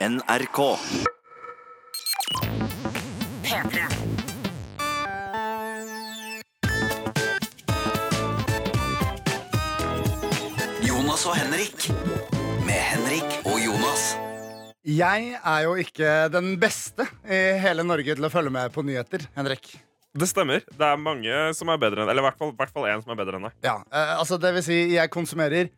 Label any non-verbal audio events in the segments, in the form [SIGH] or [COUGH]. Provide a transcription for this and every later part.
NRK. P3. Jonas og Henrik. Med Henrik og Jonas. Jeg er jo ikke den beste i hele Norge til å følge med på nyheter, Henrik. Det stemmer. Det er mange som er bedre enn Eller i hvert fall, hvert fall en som er bedre enn deg. Ja, eh, altså det vil si, jeg konsumerer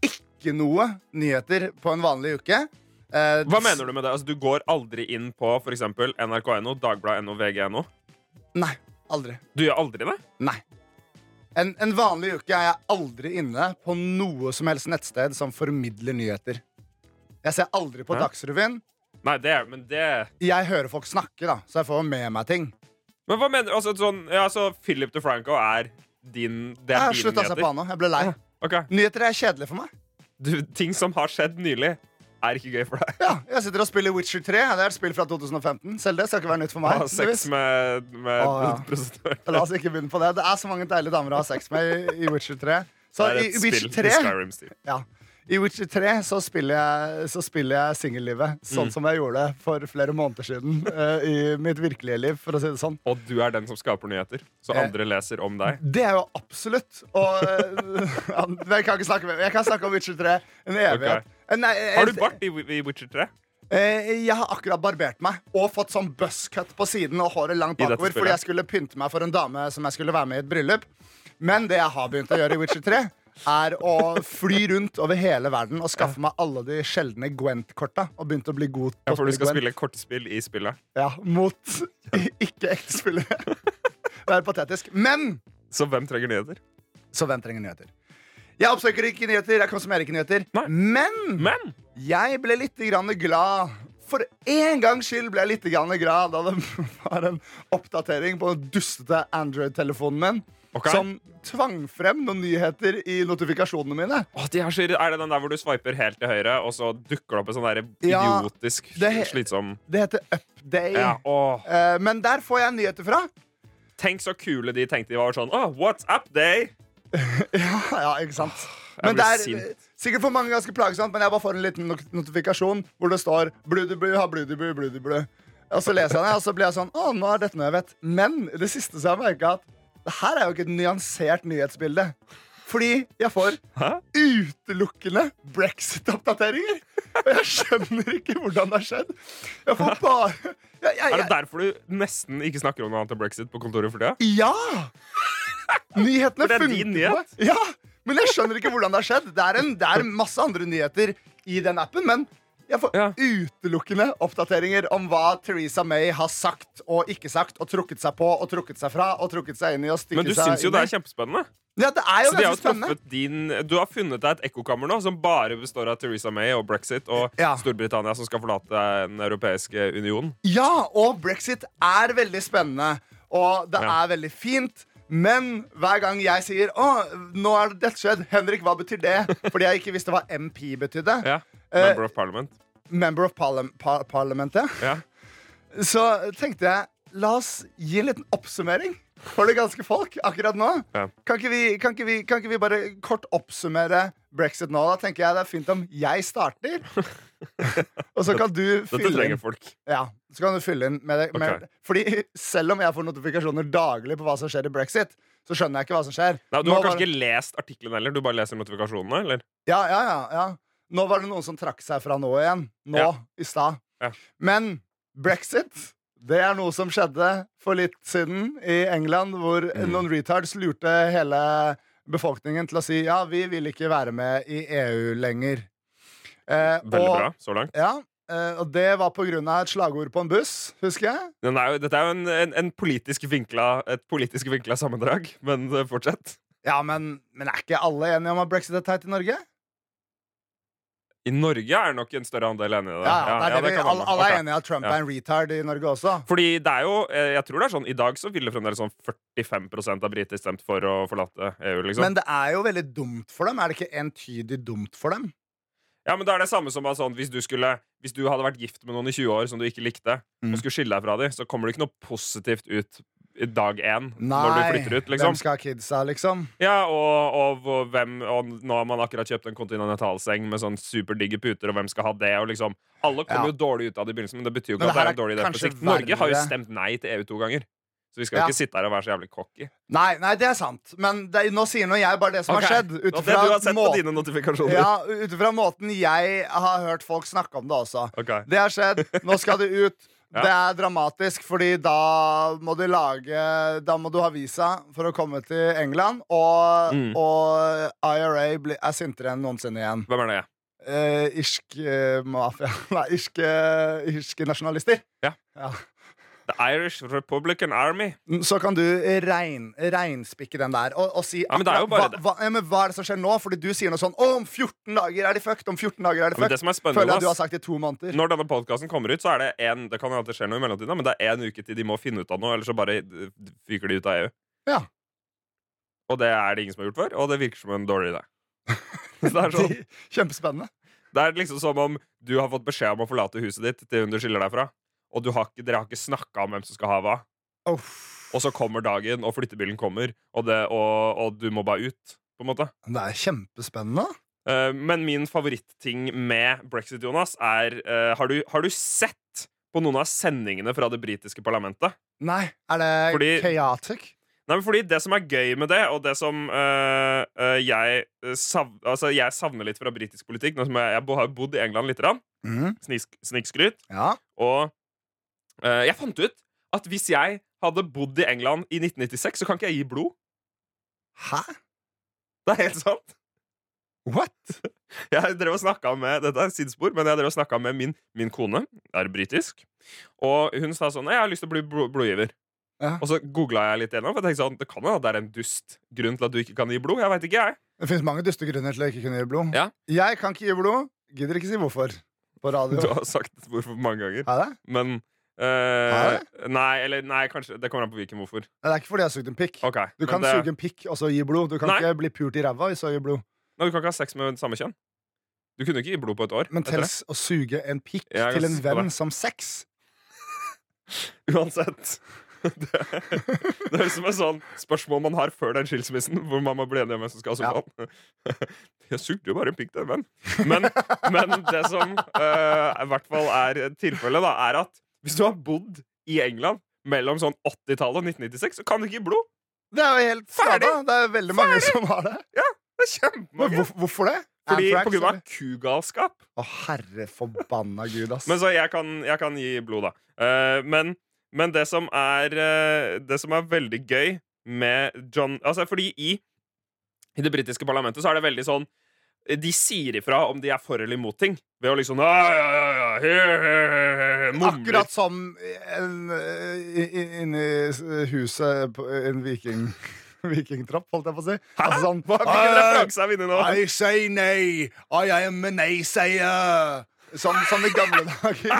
ikke noe nyheter på en vanlig uke. Eh, Hva mener du med det? Altså, Du går aldri inn på f.eks. nrk.no, dagbladet.no, vg.no? Nei, aldri. Du gjør aldri det? Nei. En, en vanlig uke er jeg aldri inne på noe som helst nettsted som formidler nyheter. Jeg ser aldri på Hæ? Dagsrevyen. Nei, det Men det Jeg hører folk snakke, da, så jeg får med meg ting. Men hva mener du? Altså, sånn, ja, så Philip DeFranco er din Det Jeg er har dine slutta å se på nyheter? han nå. Jeg ble lei. Okay. Nyheter er kjedelig for meg. Du, ting som har skjedd nylig, er ikke gøy for deg. Ja, Jeg sitter og spiller Witcher 3. Det er et spill fra 2015. Selv det skal ikke være nytt for meg. Ha sex tydeligvis. med, med oh, ja. La oss ikke begynne på det. Det er så mange deilige damer å ha sex med i, i Witcher 3. Så Det er i et Witcher spill 3 i Skyrim-stil. ja, I Witcher 3 så spiller jeg, så spiller jeg singellivet sånn Mm. som jeg gjorde det for flere måneder siden Uh, i mitt virkelige liv, for å si det sånn. Og du er den som skaper nyheter, så Eh. andre leser om deg. Det er jo absolutt. Og [LAUGHS] uh, jeg kan ikke snakke Jeg kan snakke om Witcher 3 en evighet. Ok. Eh, Nei, jeg, Har du bart i, i Witcher 3? Eh, jeg har akkurat barbert meg og fått sånn buzzcut på siden og håret langt bakover fordi jeg skulle pynte meg for en dame som jeg skulle være med i et bryllup. Men det jeg har begynt å gjøre i Witcher 3, er å fly rundt over hele verden og skaffe meg alle de sjeldne Gwent-korta. Og begynt å bli god på Ja, for du skal Gwent. spille kortspill i spillet. Ja, mot [LAUGHS] ikke-ekte spillere. Det er [LAUGHS] patetisk. Men Så hvem trenger nyheter? så hvem trenger nyheter? Jeg oppsøker ikke nyheter, jeg konsumerer ikke nyheter. Nei. Men Men jeg ble litt grann glad. For en gangs skyld ble jeg litt grann glad da det [LAUGHS] var en oppdatering på den dustete Android-telefonen min. Okay. Som tvang frem noen nyheter i notifikasjonene mine. Åh, de er, er det den der hvor du swiper helt til høyre, og så dukker det opp en sånn der Ja, idiotisk det slitsom Det heter Upday. ja. Eh, men der får jeg nyheter fra. Tenk så kule de tenkte de var sånn Oh, what's up day? [LAUGHS] Ja, ja ikke sant? Men det er sint. sikkert for mange ganske plagsomt, men jeg bare får en liten not notifikasjon hvor det står Bludiblu har bludiblu, bludiblu. Og så leser jeg det, og så blir jeg sånn Å, nå er dette noe jeg vet. Men det siste så har jeg merka at det her er jo ikke et nyansert nyhetsbilde. Fordi jeg får Hæ? utelukkende brexit-oppdateringer. Og jeg skjønner ikke hvordan det har skjedd. Jeg får bare jeg, jeg, Er det derfor du nesten ikke snakker om noe annet enn brexit på kontoret for tida? Ja! Nyhetene det er din nyhet? Ja, men jeg skjønner ikke hvordan det har skjedd. Det er, en, det er masse andre nyheter i den appen, men jeg får Ja. utelukkende oppdateringer om hva Theresa May har sagt og ikke sagt, og trukket seg på og trukket seg fra og trukket seg inn i og stikket Men du seg syns jo inn det er kjempespennende. Ja, det er jo ganske spennende. din Du har funnet deg et ekkokammer nå som bare består av Theresa May og brexit og Ja. Storbritannia som skal forlate Den europeiske union. Ja, og brexit er veldig spennende, og det Ja. er veldig fint. Men hver gang jeg sier 'Å, nå er dette skjedd', Henrik, hva betyr det? Fordi jeg ikke visste hva MP betydde. Ja. Eh, Member of Parliament. Member of parli par Parliament, ja. Ja. Så tenkte jeg, la oss gi en liten oppsummering for det ganske folk akkurat nå. Ja. Kan, ikke vi, kan, ikke vi, kan ikke vi bare kort oppsummere brexit nå? Da tenker jeg det er fint om jeg starter. [LAUGHS] Og så kan du Dette fylle trenger inn. folk. Ja, så kan du fylle inn med det. Med. Fordi selv om jeg får notifikasjoner daglig på hva som skjer i brexit, så skjønner jeg ikke hva som skjer. Nei, du Nå har var- kanskje ikke lest artikkelen heller? Du bare leser notifikasjonene? eller? Ja, ja, ja, ja. Nå var det noen som trakk seg fra nå igjen. Nå, Ja. i stad. Ja. Men brexit, det er noe som skjedde for litt siden i England, hvor Mm. noen retards lurte hele befolkningen til å si ja, vi vil ikke være med i EU lenger. Eh, Veldig og, bra så langt. Ja, eh, og det var på grunn av et slagord på en buss, husker jeg. Er dette er jo en, en, en politisk vinkla, et politisk vinkla sammendrag, men eh, fortsett. Ja, men, men er ikke alle enige om at brexit er teit i Norge? I Norge er nok en større andel enig i det. Ja, ja, det er det vi, alle, alle er enige i at Trump Ja. er en retard i Norge også. Fordi det er jo, eh, jeg tror det er sånn I dag så ville fremdeles sånn 45% av briter stemt for å forlate EU. liksom Men det er jo veldig dumt for dem. Er det ikke entydig dumt for dem? Ja, men det er det samme som sånn, hvis, du skulle, hvis du hadde vært gift med noen i 20 år som du ikke likte, Mm. og skulle skille deg fra dem, så kommer det ikke noe positivt ut i dag én, når du Nei, flytter ut. liksom hvem skal ha kidsa, liksom? Ja, og, og, og, hvem, og nå har man akkurat kjøpt en kontinentalseng med sånn superdigge puter, og hvem skal ha det? Og liksom, alle kommer Ja. jo dårlig ut av det i begynnelsen, men det betyr jo ikke at det er en dårlig idé på sikt. Norge har jo stemt nei til EU to ganger. Så vi skal Ja. ikke sitte her og være så jævlig cocky. Nei, nei, det er sant. Men det, nå sier nå jeg bare det som okay. har skjedd. Ut Og det fra du har sett på dine notifikasjoner. ja, måten jeg har hørt folk snakke om det også. Okay. Det har skjedd. Nå skal det ut. [LAUGHS] Ja. Det er dramatisk, fordi da må du lage Da må du ha visa for å komme til England. Og, Mm. og IRA er sintere enn noensinne igjen. Hvem er det? Eh, irsk eh, mafia [LAUGHS] Nei, irske, irske nasjonalister. Ja. Ja. Irish Republican Army. Så kan du rein, reinspikke den der og, og si Ja, men det er jo bare hva, hva, ja, men hva er det som skjer nå? Fordi du sier noe sånn om 14 dager er de fucked! Om 14 dager er de Men det som er Føler jeg du har sagt i to måneder. når denne podkasten kommer ut, så er det en Det kan jo alltid skje noe i mellomtiden, men det er en uke til de må finne ut av noe, eller så bare fyker de ut av EU. Ja. Og det er det ingen som har gjort før, og det virker som en dårlig idé. [LAUGHS] Så det er sånn Kjempespennende. Det er liksom som om du har fått beskjed om å forlate huset ditt til hun du skiller deg fra, og du har ikke, dere har ikke snakka om hvem som skal ha hva. Oh. Og så kommer dagen, og flyttebilen kommer, og, det, og, og du må bare ut. På en måte Det er kjempespennende. Uh, Men min favorittting med brexit, Jonas, er uh, har, du, har du sett på noen av sendingene fra det britiske parlamentet? Nei, er det Fordi- chaotic? Nei, men fordi Det som er gøy med det, og det som uh, jeg, sav, altså, jeg savner litt fra britisk politikk nå som Jeg, jeg har bodd i England litt, grann, mm. snikskryt, Ja. og jeg fant ut at hvis jeg hadde bodd i England i 1996, så kan ikke jeg gi blod. Hæ? Det er helt sant. What? Jeg drev og snakka med Dette er sidespor, men jeg drev og snakket med min, min kone, er britisk, og hun sa sånn Jeg har lyst til å bli blo- blodgiver. Ja. Og så googla jeg litt gjennom, for jeg tenkte sånn, det kan at det er en dust grunn til at du ikke kan gi blod. Jeg vet ikke, jeg. Det finnes mange duste grunner til å ikke kunne gi blod. Ja. Jeg kan ikke gi blod. Gidder ikke si hvorfor på radio. Du har sagt hvorfor mange ganger. Er det? Men Har Nei, eller nei, kanskje Det kommer an på hvilken hvorfor. Nei, Det er ikke fordi jeg har sugd en pikk. Okay, Du kan det, suge en pikk og så gi blod. Du kan Nei. ikke bli pult i ræva og så gi blod. Nei, Du kan ikke ha sex med samme kjønn. Du kunne ikke gi blod på et år. Men tels å suge en pikk Ja, jeg til en venn som sex [LAUGHS] Uansett. [LAUGHS] Det, det høres ut som et sånn spørsmål man har før den skilsmissen, hvor man må bli enig om hvem som skal ha Ja. sofaen. [LAUGHS] Jeg sugde jo bare en pikk til en venn. Men, men det som uh, i hvert fall er tilfellet, da, er at hvis du har bodd i England mellom sånn 80-tallet og 1996, så kan du ikke gi blod. Det er jo helt Ferdig! skada. Det er veldig mange som har det. Ja, Det er kjempemange. hvor, hvorfor det? Fordi, Anthrax, på grunn av kugalskap. Å, herre forbanna gud, ass. Men så jeg kan, jeg kan gi blod, da. Uh, men, men det som er uh, Det som er veldig gøy med John Altså, fordi i, i det britiske parlamentet så er det veldig sånn de sier ifra om de er for eller imot ting. Ved å liksom. Akkurat som eh, inni huset på en viking [LAUGHS] vikingtrapp, holdt jeg på å si. Altså sånn Hva, hvilken referanse er vi inne i nå? I say nay, I am a nay-sayer. Som, som i gamle dager.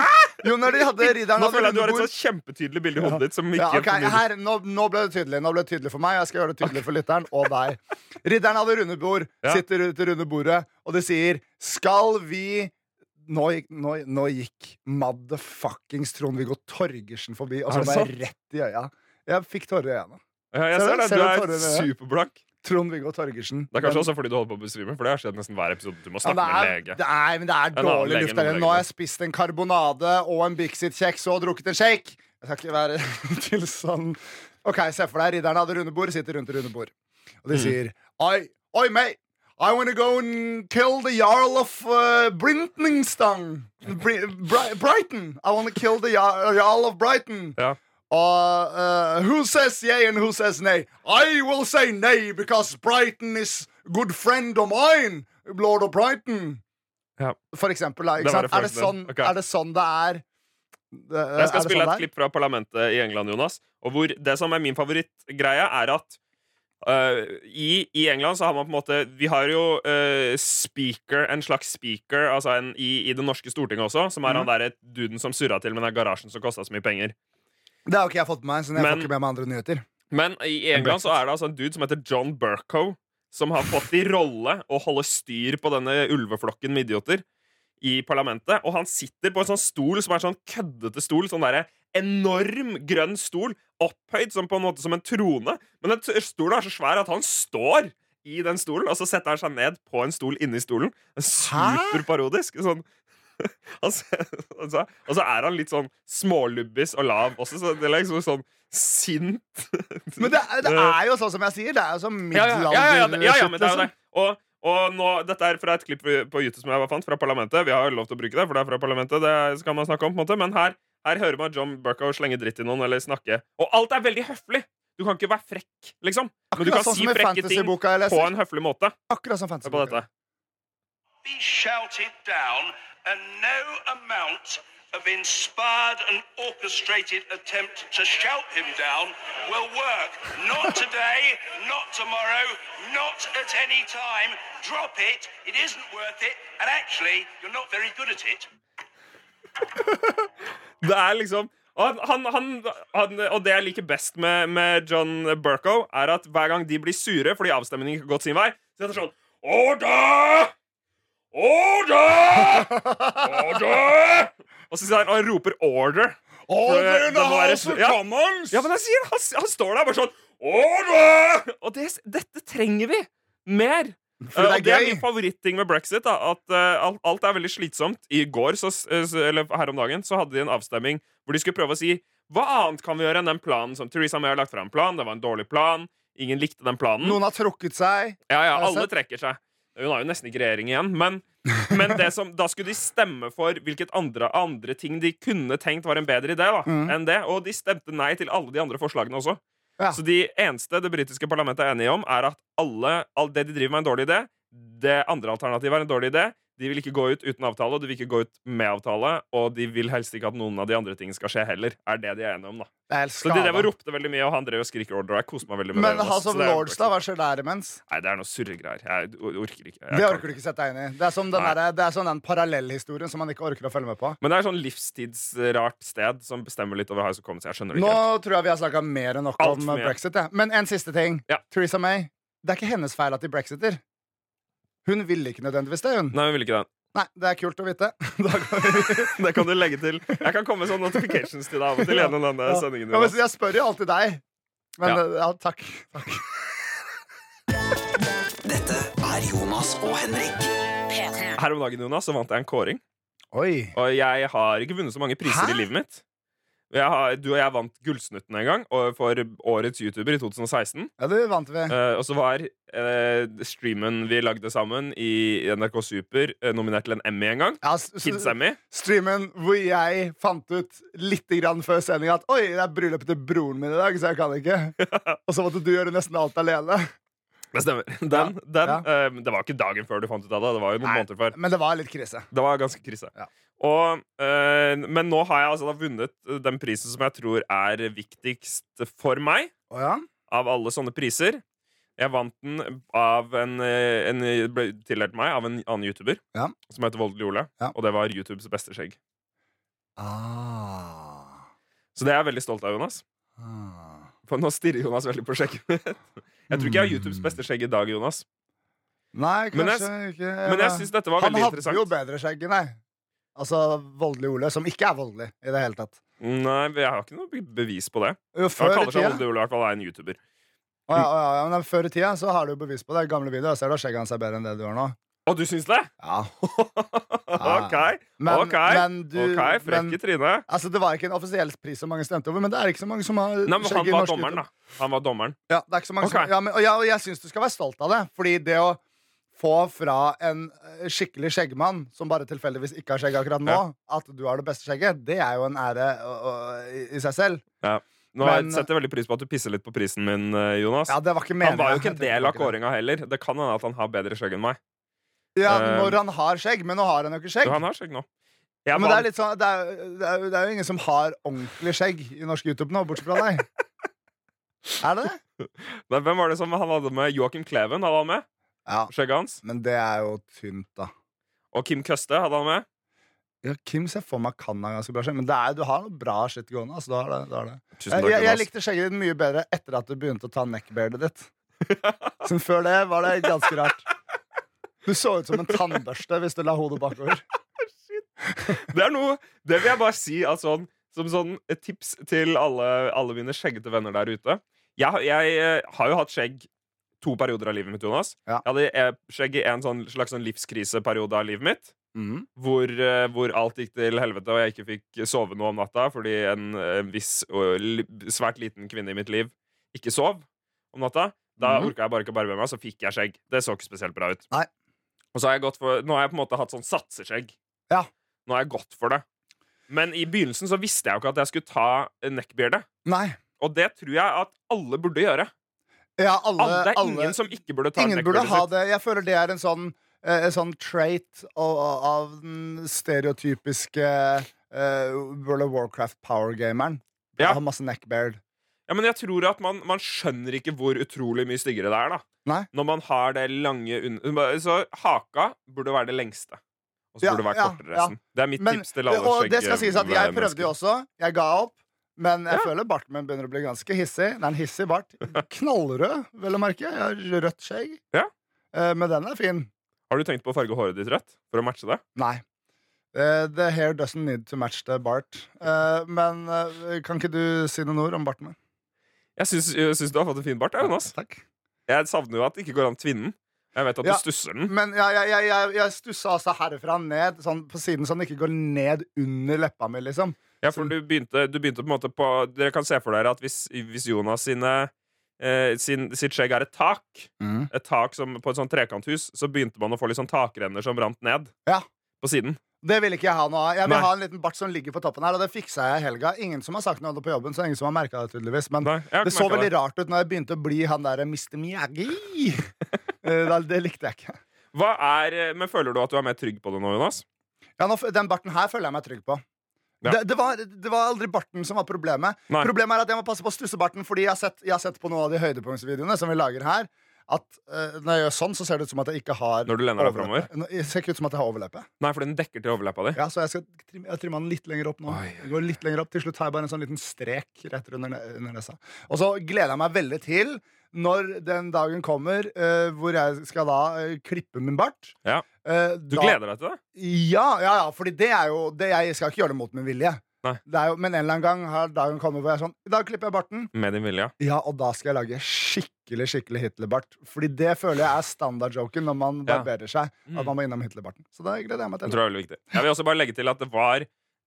Jo, når de hadde ridderen Nå føler jeg at du har et sånn kjempetydelig bilde i hodet ditt. Som ikke ja, okay, her, nå, nå ble det tydelig Nå ble det tydelig for meg. Jeg skal gjøre det tydelig for lytteren og deg. Ridderen hadde runde bord, Ja. sitter rundt det runde bordet, og det sier Skal vi Nå nå, nå gikk motherfuckings Trond-Viggo Torgersen forbi og så det jeg rett i øya. Jeg fikk tårer i øynene. ja, jeg Ser ser det. Du er superblakk. superblank. Trond-Viggo Torgersen. Det er kanskje også fordi du holder på å besvime, for det har skjedd nesten hver episode. Du må ja, snakke med er, en lege. det, er, men det er dårlig luft der inne. Nå har jeg spist en karbonade og en Bixit-kjeks og drukket en shake. Jeg skal ikke være [LAUGHS] til sånn OK, se for deg ridderne hadde runde bord, sitter rundt det runde bord. Og de Mm. sier Oi, oi, mate. I wanna go and kill the Jarl of uh, Brintningstang. Bri Bri Brighton. I wanna kill the Jarl of Brighton. Ja. Og uh, who says yay and who says nay? I will say nay because Brighton is good friend of mine, lord of Brighton. Ja. For eksempel, da. Ikke sant? Er, det sånn, okay. Er det sånn det er? Det, Jeg skal spille sånn et klipp fra parlamentet i England, Jonas. Og hvor det som er min favorittgreie, er at uh, i, I England så har man på en måte Vi har jo uh, speaker, en slags speaker altså en, i, i det norske stortinget også, som er mm. han derre duden som surra til med den garasjen som kosta så mye penger. Det har ikke jeg fått med meg, så jeg Men- får ikke med meg andre nyheter. Men i England så er det altså en dude som heter John Burkow, som har fått i rolle å holde styr på denne ulveflokken med idioter i parlamentet. Og han sitter på en sånn stol som er sånn køddete stol. Sånn derre enorm grønn stol opphøyd som på en måte som en trone. Men den stolen er så svær at han står i den stolen, og så setter han seg ned på en stol inni stolen. Superparodisk. Sånn [LAUGHS] og så, og, så, er han litt sånn smålubbis og lav også, så det er liksom sånn sint Men det, er- det er jo sånn som jeg sier. Det er jo sånn ja, ja, ja, ja, ja, ja, ja, men det er jo det. Og, og nå, dette er fra et klipp på YouTube som jeg fant fra Parlamentet. Vi har jo lov til å bruke det, for det er fra Parlamentet. Det skal man snakke om, på en måte Men her, her hører man John Burkow slenge dritt i noen eller snakke. Og alt er veldig høflig! Du kan ikke være frekk, liksom. Men du kan sånn si frekke ting på en høflig måte. Akkurat som fantasyboka. be shouted down, and no amount of inspired and orchestrated attempt to shout him down will work. Not [LAUGHS] today, not tomorrow, not at any time. Drop it. It isn't worth it. And actually, you're not very good at it. [LAUGHS] Det er liksom og, han, han, han, og det jeg liker best med, med John Burko, er at hver gang de blir sure fordi avstemningen ikke har gått sin vei, så er det sånn Order! Order! [LAUGHS] Order! Og så sier han, han roper 'order'. Order det- the house of commons! ja. Men jeg sier, han, han står der bare sånn Order! Og det, dette trenger vi mer. For det er og det er min favoritting med brexit. Da, at uh, alt, er veldig slitsomt. I går, så, eller her om dagen, så hadde de en avstemning hvor de skulle prøve å si hva annet kan vi gjøre enn den planen som Theresa May har lagt fram. Plan, Det var en dårlig plan. Ingen likte den planen. Noen har trukket seg. Ja, ja, alle trekker seg. Hun har jo nesten ikke regjering igjen. Men, men det som, da skulle de stemme for hvilket andre, andre ting de kunne tenkt var en bedre idé. da, Mm. enn det, Og de stemte nei til alle de andre forslagene også. Ja. Så de eneste det britiske parlamentet er enige om, er at alle, alt det de driver med, er en dårlig idé. Det andre alternativet er en dårlig idé. De vil ikke gå ut uten avtale, og de vil ikke gå ut med avtale. Og de vil helst ikke at noen av de andre tingene skal skje heller. Er det de er enige om, da. Er Så de drev og ropte veldig mye, og han drev og skriker order. Og jeg koste meg veldig med Men det. House Så of Lords, da? Hva skjer der imens? Nei, det er noe surregreier. Jeg orker ikke. Jeg Det orker du ikke sette deg inn i. Det er som den, det er sånn den parallellhistorien som man ikke orker å følge med på. Men det er sånn livstidsrart sted som bestemmer litt over House of Commons. Jeg skjønner det ikke Nå tror jeg vi har snakka mer enn nok om brexit. Ja. Men en siste ting. Ja. Theresa May. Det er ikke hennes feil at de brexiter. Hun ville ikke nødvendigvis det, hun. Nei, hun vil ikke det. Nei, det er kult å vite. [LAUGHS] Da kan vi [LAUGHS] Det kan du legge til. Jeg kan komme med sånne notifications til deg av og til gjennom denne Ja. sendingen. Ja, men jeg spør jo alltid deg. Men Ja. ja, takk. takk. Dette er Jonas og Henrik. Her om dagen Jonas, så vant jeg en kåring. Oi. Og jeg har ikke vunnet så mange priser Hæ? i livet mitt. Har, du og jeg vant Gullsnutten en gang og for årets YouTuber i 2016. Ja, det vant vi. uh, og så var uh, streamen vi lagde sammen i NRK Super, uh, nominert til en Emmy en gang. Ja, s- s- Kids Emmy. streamen hvor jeg fant ut litt grann før sending at Oi, det er bryllupet til broren min i dag, så jeg kan ikke. [LAUGHS] Og så måtte du gjøre nesten alt alene. Det stemmer. Den, den, Ja. det var ikke dagen før du fant ut av det. Det var jo noen Nei. måneder før. Men det var litt krise. Det var ganske krise. Og, øh, men nå har jeg altså vunnet den prisen som jeg tror er viktigst for meg. Oh, ja? Av alle sånne priser. Jeg vant den av en, eh, en ble tildelt meg av en annen YouTuber Ja. som heter Voldelig Ole. Ja. Og det var YouTubes beste skjegg. Ah. Så det er jeg veldig stolt av, Jonas. Ah. For nå stirrer Jonas veldig på skjegget mitt. Jeg tror ikke jeg har YouTubes beste skjegg i dag, Jonas. Nei, Men jeg- kanskje ikke. Men jeg syns dette var Han veldig hadde jo bedre skjegg enn deg. Altså voldelig Ole, som ikke er voldelig i det hele tatt. Nei, jeg har ikke noe bevis på det. Jo, før han kaller seg Voldelig Ole, i hvert fall er en YouTuber. Å, ja, å, ja, ja, men før i tida så har du jo bevis på det. Gamle videoer ser du at skjegget hans er bedre enn det du har nå. Å, du syns det? Ja. [LAUGHS] OK. Men, ok, men du ok, frekke i. Altså, Det var ikke en offisiell pris som mange stemte over, men det er ikke så mange som har Nei, men Han var dommeren, da. Han var dommeren. Ja, det er ikke så mange okay. som, ja, men, og jeg, og jeg syns du skal være stolt av det. Fordi det å få fra en eh, skikkelig skjeggmann, som bare tilfeldigvis ikke har skjegg akkurat nå, at du har det beste skjegget, det er jo en ære å, å, i, i seg selv. Nå har jeg setter veldig pris på at du pisser litt på prisen min, eh, Jonas. Ja, det var ikke han var jo ikke en del av kåringa heller. Det kan hende at han har bedre skjegg enn meg. Ja, Eh, når han har skjegg, men nå har han jo ikke skjegg. Jo, han har skjegg nå. Jeg Men det er, sånn, det, er, det, er, det er jo ingen som har ordentlig skjegg i norsk YouTube nå, bortsett fra deg. [LAUGHS] Er det det? Hvem var det som han hadde med? Joakim Kleven hadde han med. Ja, Skjegget hans. men det er jo tynt, da. Og Kim Køste hadde han med. Ja, Kim ser for meg kan ha ganske bra skjegg, men det er, du har noe bra skjegg gående. Altså, du har det, du har det. Takk, jeg, jeg likte skjegget ditt mye bedre etter at du begynte å ta neckbeardet ditt. [LAUGHS] Som før det var det ganske rart. Du så ut som en tannbørste hvis du la hodet bakover. [LAUGHS] Det er noe Det vil jeg bare si at sånn som sånn et tips til alle, alle mine skjeggete venner der ute Jeg, jeg eh, har jo hatt skjegg to perioder av livet mitt, Jonas. Ja. Jeg hadde eh, skjegg i en sånn, slags sånn livskriseperiode av livet mitt. Mm. Hvor, eh, hvor alt gikk til helvete, og jeg ikke fikk sove noe om natta fordi en en viss og svært liten kvinne i mitt liv ikke sov om natta. Da mm. orka jeg bare ikke å barbere meg, så fikk jeg skjegg. Det så ikke spesielt bra ut. Nei. Og så har for Nå har jeg på en måte hatt sånn satseskjegg. Ja. Nå har jeg gått for det. Men i begynnelsen så visste jeg jo ikke at jeg skulle ta neckbeardet. Nei. Og det tror jeg at alle burde gjøre. Ja, alle, Alle, det er alle- ingen som ikke burde ta Ingen burde ha det. Jeg føler det er en sånn, eh, en sånn trait av, av den stereotypiske uh, World of Warcraft power-gameren. Ja. Har masse neckbeard. Ja, men jeg tror at man, man skjønner ikke hvor utrolig mye styggere det er, da. Nei. Når man har det lange Så haka burde være det lengste. Og så Ja, burde det være ja, kortere ja. Det er mitt Men, tips til alle og det skal sies at jeg prøvde jo også. Jeg ga opp. Men jeg Ja. føler barten min begynner å bli ganske hissig. Det er en hissig bart. Knallrød, vel å merke. Jeg har rødt skjegg. Ja. Eh, men den er fin. Har du tenkt på å farge håret ditt rødt for å matche det? Nei. Eh, the hair doesn't need to match the bart. Eh, men kan ikke du si noen ord om barten min? Jeg syns, du har fått en fin bart. jeg, Jonas. Takk. Jeg savner jo at det ikke går an å tvinne den. Jeg vet at Ja. du stusser den. Men jeg, jeg, jeg, jeg, stussa altså herfra ned, sånn på siden, sånn den ikke går ned under leppa mi, liksom. Ja, for du begynte, du begynte på en måte på Dere kan se for dere at hvis, hvis Jonas sine eh, sin, sitt skjegg er et tak, et tak som på et sånt trekanthus, så begynte man å få litt sånn takrenner som brant ned Ja. på siden. Det vil ikke jeg ha noe av. Jeg vil Nei. ha en liten bart som ligger på toppen her, og det fiksa jeg i helga. Ingen som har sagt noe om det på jobben, så ingen som har merka det, tydeligvis. Men Nei, det så veldig veldig rart ut når jeg begynte å bli han derre Mr. Miyagi. [LAUGHS] det, det likte jeg ikke. Hva er, eh, men Føler du at du er mer trygg på det nå, Jonas? Ja, nå, den barten her føler jeg meg trygg på. Ja. Det, det, var, det var aldri barten som var problemet. Nei. Problemet er at jeg må passe på stussebarten, fordi jeg har sett, jeg har sett på noen av de høydepunktsvideoene som vi lager her, at uh, når jeg gjør sånn, så ser det ut som at jeg ikke har Når du lener deg framover? Ser ikke ut som at jeg har overleppe. Nei, fordi den dekker til overleppa di. Ja, så jeg skal trimme, jeg trimmer den litt lenger opp nå. Oi. Jeg går litt lenger opp Til slutt har jeg bare en sånn liten strek rett under, under nesa. Og så gleder jeg meg veldig til når den dagen kommer uh, hvor jeg skal da uh, klippe min bart. Ja. Eh, Du da- gleder deg til det? Ja, ja, ja, fordi det er jo det, Jeg skal ikke gjøre det mot min vilje. Jo, men en eller annen gang har dagen kommet hvor jeg er sånn I dag klipper jeg barten. Med din vilje? Ja, og da skal jeg lage skikkelig skikkelig Hitlerbart. Fordi det føler jeg er standardjoken når man Ja. barberer seg. Mm. At man må innom Hitlerbarten. Så det gleder jeg meg Det til. tror jeg. Jeg vil også bare legge til at det var,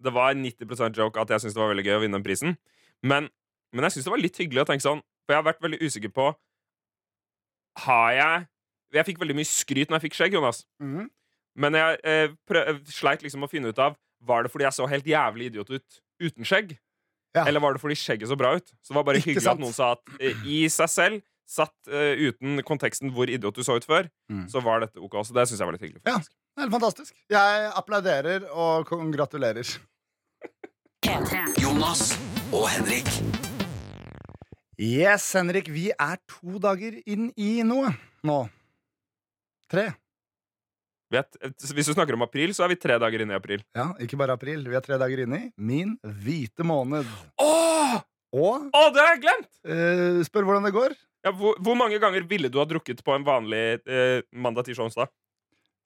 det var 90% joke at jeg syntes det var veldig gøy å vinne den prisen. Men, men jeg syns det var litt hyggelig å tenke sånn, for jeg har vært veldig usikker på Har jeg Jeg fikk veldig mye skryt når jeg fikk skjegg, Jonas. Mhm. Men jeg eh, prøv, eh, sleit liksom å finne ut av Var det fordi jeg så helt jævlig idiot ut uten skjegg. Ja. Eller var det fordi skjegget så bra ut? Så det var bare Ikke hyggelig sant? at noen sa at eh, i seg selv, satt eh, uten konteksten hvor idiot du så ut før, Mm. så var dette ok. Så det syns jeg var litt hyggelig. Ja. faktisk. Det er Helt fantastisk. Jeg applauderer og gratulerer. Jonas og Henrik. Yes, Henrik, vi er to dager inn i noe nå. Tre. Vet, hvis du snakker om april, så er vi tre dager inne i april. Ja, ikke bare april. Vi er tre dager inne i min hvite måned. Åh! Og Åh, det har jeg glemt! eh, spør hvordan det går. Ja, hvor, hvor mange ganger ville du ha drukket på en vanlig eh, mandag, tirsdag, onsdag?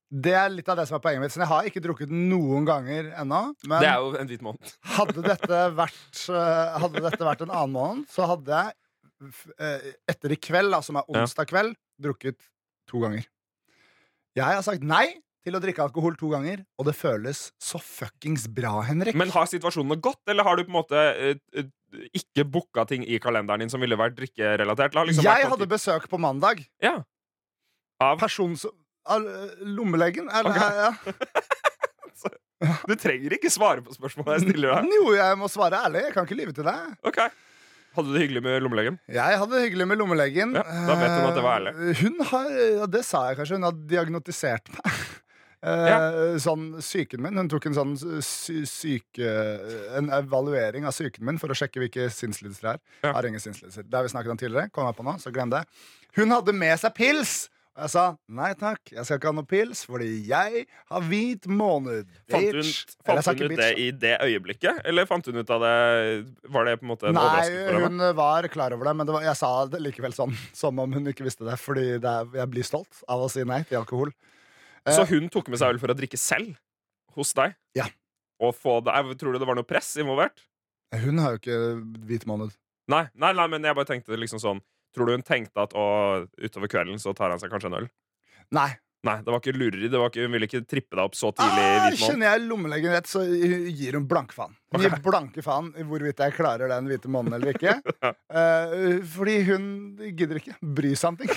Det er litt av det som er poenget mitt. Så jeg har ikke drukket noen ganger ennå. Men Det er jo en hvit måned. [LAUGHS] hadde, dette vært, eh, hadde dette vært en annen måned, så hadde jeg f- eh, etter i kveld, da, som er onsdag kveld, drukket to ganger. Jeg har sagt nei til å drikke alkohol to ganger, og det føles så fuckings bra, Henrik. Men har situasjonene gått, eller har du på en måte uh, eh, ikke booka ting i kalenderen din som ville vært drikkerelatert? Liksom jeg vært hadde besøk på mandag. Ja. Av Person som al- Lommelegen? Eller, okay. ja. [LAUGHS] Du trenger ikke svare på spørsmålet jeg stiller deg. Jo, jeg må svare ærlig. Jeg kan ikke lyve til deg. Ok Hadde du det hyggelig med lommelegen? Jeg hadde det hyggelig med lommelegen. Ja, da vet hun at det var ærlig. Eh, Hun har, ja, det sa jeg kanskje, hun har diagnotisert meg. [LAUGHS] Ja. Sånn syken min. Hun tok en sånn sy syke En evaluering av syken min for å sjekke hvilke sinnslidelser det er. Ja. Har ingen sinnslidelser. Det har vi snakket om tidligere. Kom jeg på nå, så glem det. Hun hadde med seg pils! Og jeg sa nei takk, jeg skal ikke ha noe pils, fordi jeg har hvit måned. Fant hun, fant hun ut bitch, det i det øyeblikket, eller fant hun ut av det Var det på en måte en Nei, hun var klar over det, men det var, jeg sa det likevel sånn [LAUGHS] som om hun ikke visste det. Fordi det er, jeg blir stolt av å si nei til alkohol. Så Eh, hun tok med seg øl for å drikke selv hos deg? Ja. Og få det, tror du det var noe press involvert? Hun har jo ikke hvit måned. Nei, nei, nei, men jeg bare tenkte liksom sånn Tror du hun tenkte at å, utover kvelden så tar han seg kanskje en øl? Nei. Nei, det var ikke lureri. Det var ikke, hun ville ikke trippe deg opp så tidlig i Ah, kjenner jeg lommelegen rett, så gir hun blanke faen. Hun gir blanke faen hvorvidt jeg klarer den hvite måneden eller ikke. [LAUGHS] Eh, fordi hun gidder ikke bry seg om ting.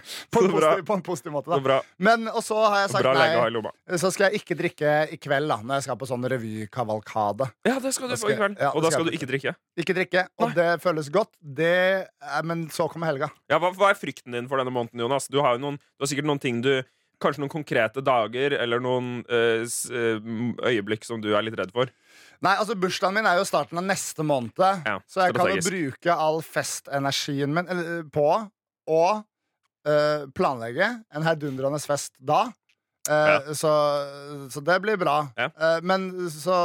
[LAUGHS] på, en positiv, på en positiv måte, da. Men, og så har jeg sagt nei. Så skal jeg ikke drikke i kveld, da når jeg skal på sånn revykavalkade. Ja, det skal du skal, få i kveld. ja, og da skal skal du ikke drikke. Ikke drikke, og Nei. det føles godt. Det er, men så kommer helga. Ja, hva, hva er frykten din for denne måneden, Jonas? Du har noen, du har sikkert noen ting du Kanskje noen konkrete dager eller noen øh, øyeblikk som du er litt redd for. Nei, altså Bursdagen min er jo starten av neste måned, Ja, så jeg kan jo bruke all festenergien min på å eh, planlegge en heidundrende fest da. Eh, så, så det blir bra. Ja. Uh, men så,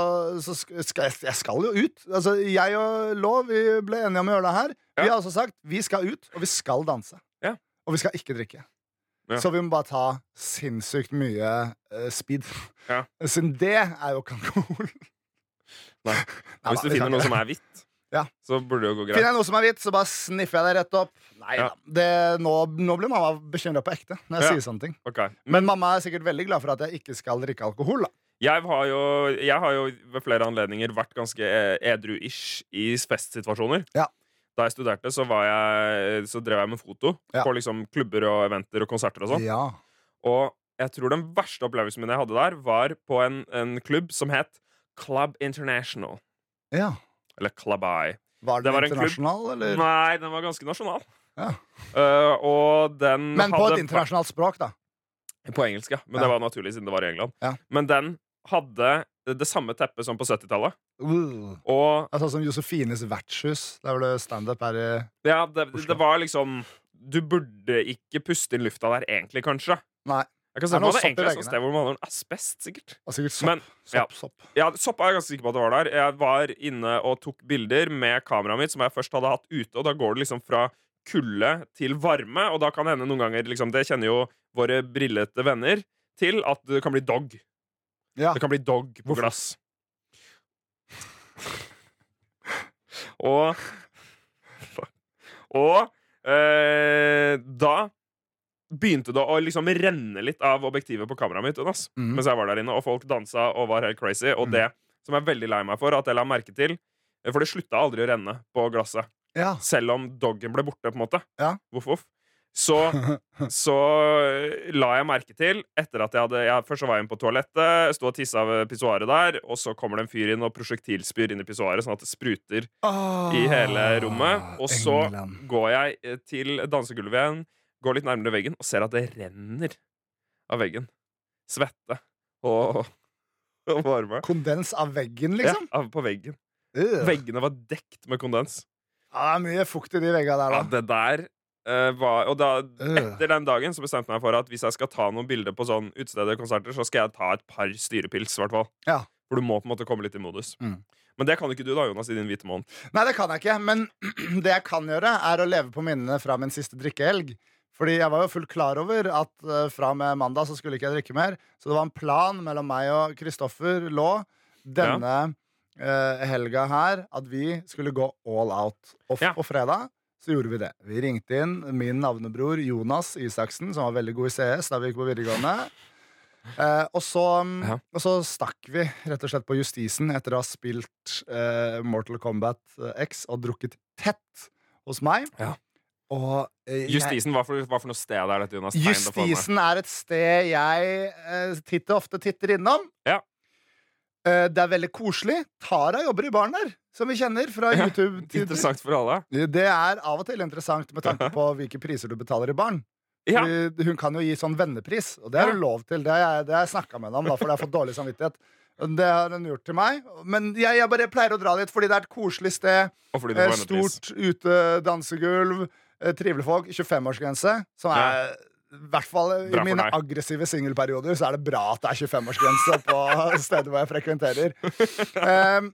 så skal jeg, jeg skal jo ut. Altså, jeg og Lov vi ble enige om å gjøre det her. Vi har også sagt vi skal ut, og vi skal danse. Ja. Og vi skal ikke drikke. Ja. Så vi må bare ta sinnssykt mye uh, speed. Ja. [LAUGHS] Siden det er jo ikke alkohol. Nei. [LAUGHS] Nei, Hvis du finner noe som er hvitt, Ja. så burde det jo gå Finner greit. jeg noe som er hvitt, så bare sniffer jeg det rett opp. Nei da. Det, nå, nå blir mamma bekymra på ekte når jeg Ja. sier sånne ting. Okay. Men mamma er sikkert veldig glad for at jeg ikke skal drikke alkohol. da Jeg har, jo, jeg har jo ved flere anledninger vært ganske eh, edru-ish i festsituasjoner. Ja. Da jeg studerte, så, var jeg, så drev jeg med foto Ja. på liksom klubber og eventer og konserter og sånn. Ja. Og jeg tror den verste opplevelsen min jeg hadde der, var på en, en klubb som het Club International. ja. Eller Club Eye. Var Det den var en klubb. internasjonal, eller? Nei, den var ganske nasjonal. Ja. Eh, og den Men på hadde et internasjonalt språk, da. På engelsk, ja. Men Ja. det var naturlig siden det var i England. Ja. Men den hadde det samme teppet som på 70-tallet. Uh. Altså som Josefines vertshus, der var det standup her i ja, det, det var liksom Du burde ikke puste inn lufta der egentlig, kanskje. Nei. Jeg kan se meg det egentlig er et sted hvor man hadde en asbest, sikkert. Og sikkert sopp. Men, ja. sopp, sopp. Ja, Sopp er jeg ganske sikker på at det var der. Jeg var inne og tok bilder med kameraet mitt, som jeg først hadde hatt ute, og da går det liksom fra kulde til varme, og da kan det hende noen ganger liksom, Det kjenner jo våre brillete venner til, at det kan bli dog. Ja. Det kan bli dog på Hvorfor? glass. Og Og eh, da begynte det å liksom renne litt av objektivet på kameraet mitt mm mens jeg var der inne, og folk dansa og var helt crazy. Og mm. det som jeg er veldig lei meg for, at jeg la merke til For det slutta aldri å renne på glasset, Ja. selv om doggen ble borte, på en måte. Ja. Voff, voff. Så, [LAUGHS] så la jeg merke til, etter at jeg hadde jeg, Først så var jeg inne på toalettet, sto og tissa ved pissoaret der, og så kommer det en fyr inn og prosjektilspyr inn i pissoaret, sånn at det spruter i hele rommet. Og så Ah, går jeg eh, til dansegulvet igjen, går litt nærmere veggen og ser at det renner av veggen. Svette og, og varme. Kondens av veggen, liksom? Ja, av- på veggen. Uh. Veggene var dekt med kondens. Ja, det er mye fukt i de veggene der, da. Ja, det der eh, var Og da, Øh. etter den dagen så bestemte jeg meg for at hvis jeg skal ta noen bilder på sånn utesteder og konserter, så skal jeg ta et par styrepils, i hvert fall. Ja. For du må på en måte komme litt i modus. Mm. Men det kan ikke du, da, Jonas, i din hvite måned. Nei, det kan jeg ikke. Men [CLEARS THROAT] det jeg kan gjøre, er å leve på minnene fra min siste drikkehelg. Fordi jeg var jo fullt klar over at uh, fra og med mandag så skulle ikke jeg drikke mer. Så det var en plan mellom meg og Kristoffer Lå denne eh, helga her at vi skulle gå all out. Og Ja. på fredag så gjorde vi det. Vi ringte inn min navnebror Jonas Isaksen, som var veldig god i CS da vi gikk på videregående. Uh, og, så, Ja. og så stakk vi rett og slett på Justisen etter å ha spilt uh, Mortal Kombat X og drukket tett hos meg. Ja. Og eh, Justisen, hva for, for noe sted er dette, Jonas? Justisen er et sted jeg eh, titt og ofte titter innom. Ja. Eh, det er veldig koselig. Tara jobber i baren der, som vi kjenner fra [LAUGHS] YouTube-tider. Interessant for alle. Det er av og til interessant med tanke på hvilke priser du betaler i baren. Ja. Hun kan jo gi sånn vennepris, og det har hun lov til. Det har jeg, jeg snakka med henne om, da, for jeg har fått dårlig samvittighet. Det har hun gjort til meg. Men jeg, jeg bare pleier å dra dit fordi det er et koselig sted. Og fordi det er får. Stort ute dansegulv. trivelige folk, 25-årsgrense. Som er i hvert fall i Bra mine aggressive singelperioder så er det bra at det er 25-årsgrense på [LAUGHS] stedet hvor jeg frekventerer. Um,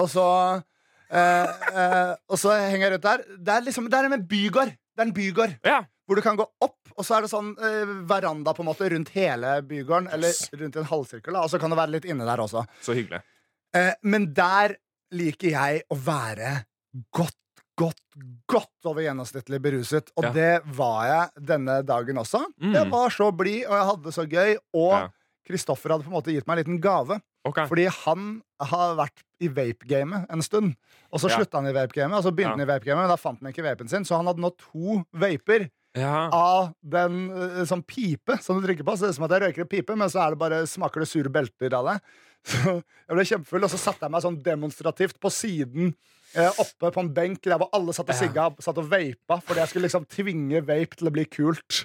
og så uh, uh, Og så henger jeg rundt der. Det er liksom Det er en bygård. Det er en bygård Ja. hvor du kan gå opp, og så er det sånn uh, veranda på en måte rundt hele bygården. Eller rundt en halvsirkel, da, og så kan det være litt inne der også. Så hyggelig. Men der liker jeg å være godt, godt, godt over gjennomsnittlig beruset. Og Ja. det var jeg denne dagen også. Mm. Jeg var så blid, og jeg hadde det så gøy. Og Kristoffer hadde på en måte gitt meg en liten gave. Okay. Fordi han har vært i vape-gamet en stund. Og så Ja. slutta han i vape-gamet, og så begynte han i vape-gamet, men da fant han ikke vapen sin. Så han hadde nå to vaper Ja. av den eh, sånn pipe som du trykker på. Så det er som at jeg røyker en pipe, men så er det bare, smaker det sure belter av det. [LAUGHS] Så jeg ble kjempefull, og så satte jeg meg sånn demonstrativt på siden. Eh, oppe på en benk der hvor alle satt og sigga satt og vapa fordi jeg skulle liksom tvinge vape til å bli kult.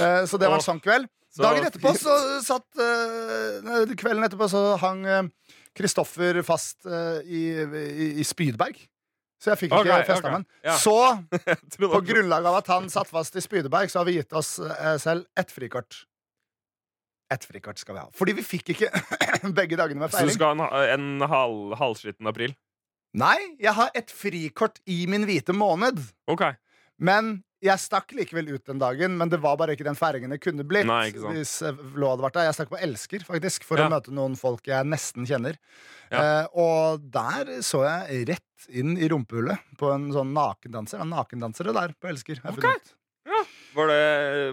Eh, så det var en sånn kveld. Dagen etterpå så satt eh, Kvelden etterpå så hang Kristoffer fast i, i, i Spydberg. Så jeg fikk ikke Ok, festa okay. Ja. Så [LAUGHS] på grunnlag av at han satt fast i Spydeberg, så har vi gitt oss selv ett frikort. Ett frikort skal vi ha. Fordi vi fikk ikke [CLEARS THROAT] begge dagene med Så du feiring. skal ha en, en halv, halvskitten april? Nei, jeg har et frikort i min hvite måned. Ok. Men jeg stakk likevel ut den dagen, men det var bare ikke den feiringen det kunne blitt. Nei. Hvis eh, hadde vært der. Jeg stakk på Elsker, faktisk, for Ja. å møte noen folk jeg nesten kjenner. Ja. Eh, og der så jeg rett inn i rumpehullet på en sånn nakendanser. Er nakendansere der på Elsker. Okay. Ja. Var det,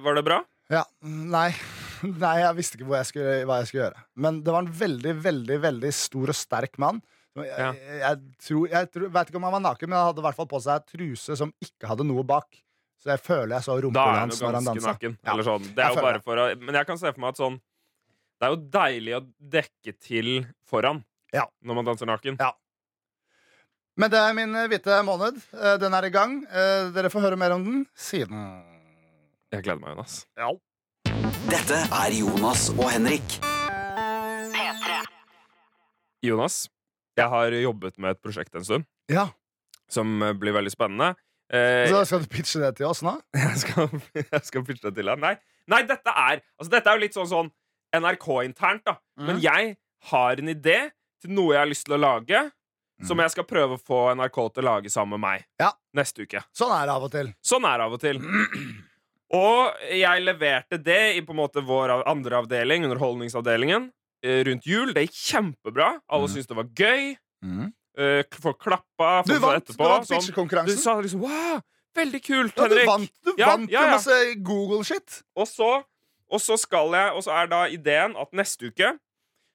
var det bra? Ja, nei [LAUGHS] Nei, jeg visste ikke hvor jeg skulle, hva jeg skulle gjøre Men det var en veldig, veldig, veldig stor og sterk mann jeg, Ja. jeg, jeg, tror, jeg tror, vet ikke om han var naken Men han hadde i hvert fall på seg truse som ikke hadde noe bak Så jeg føler jeg så rumpehullet han hans når han dansa naken. Ja. Eller sånn. Det Jeg er jo bare for å Men jeg kan se for meg at sånn Det er jo deilig å dekke til foran Ja. når man danser naken. Ja. Men det er min eh, hvite måned Eh, Den er i gang Eh, Dere får høre mer om den siden Jeg gleder meg, Jonas. Ja Dette er Jonas og Henrik. P3. Jonas, jeg har jobbet med et prosjekt en stund Ja, som eh, blir veldig spennende. Eh, så skal du pitche det til oss nå? [LAUGHS] jeg, skal, jeg skal pitche det til deg. Nei, nei dette, er, altså, dette er jo litt sånn, sånn NRK-internt, da. Men jeg har en idé til noe jeg har lyst til å lage, som jeg skal prøve å få NRK til å lage sammen med meg Ja. neste uke. Sånn er det av og til Sånn er det av og til. [CLEARS THROAT] Og jeg leverte det i på en måte vår av- andre avdeling, Underholdningsavdelingen, rundt jul. Det gikk kjempebra. Alle mm. syntes det var gøy. Mm. k- Folk klappa. Du folk vant, du etterpå, sånn. Du sa liksom Wow, veldig kult, ja, du vant, du Ja, vant ja, ja. masse Google-shit Og så, og så skal jeg Og så er da ideen at neste uke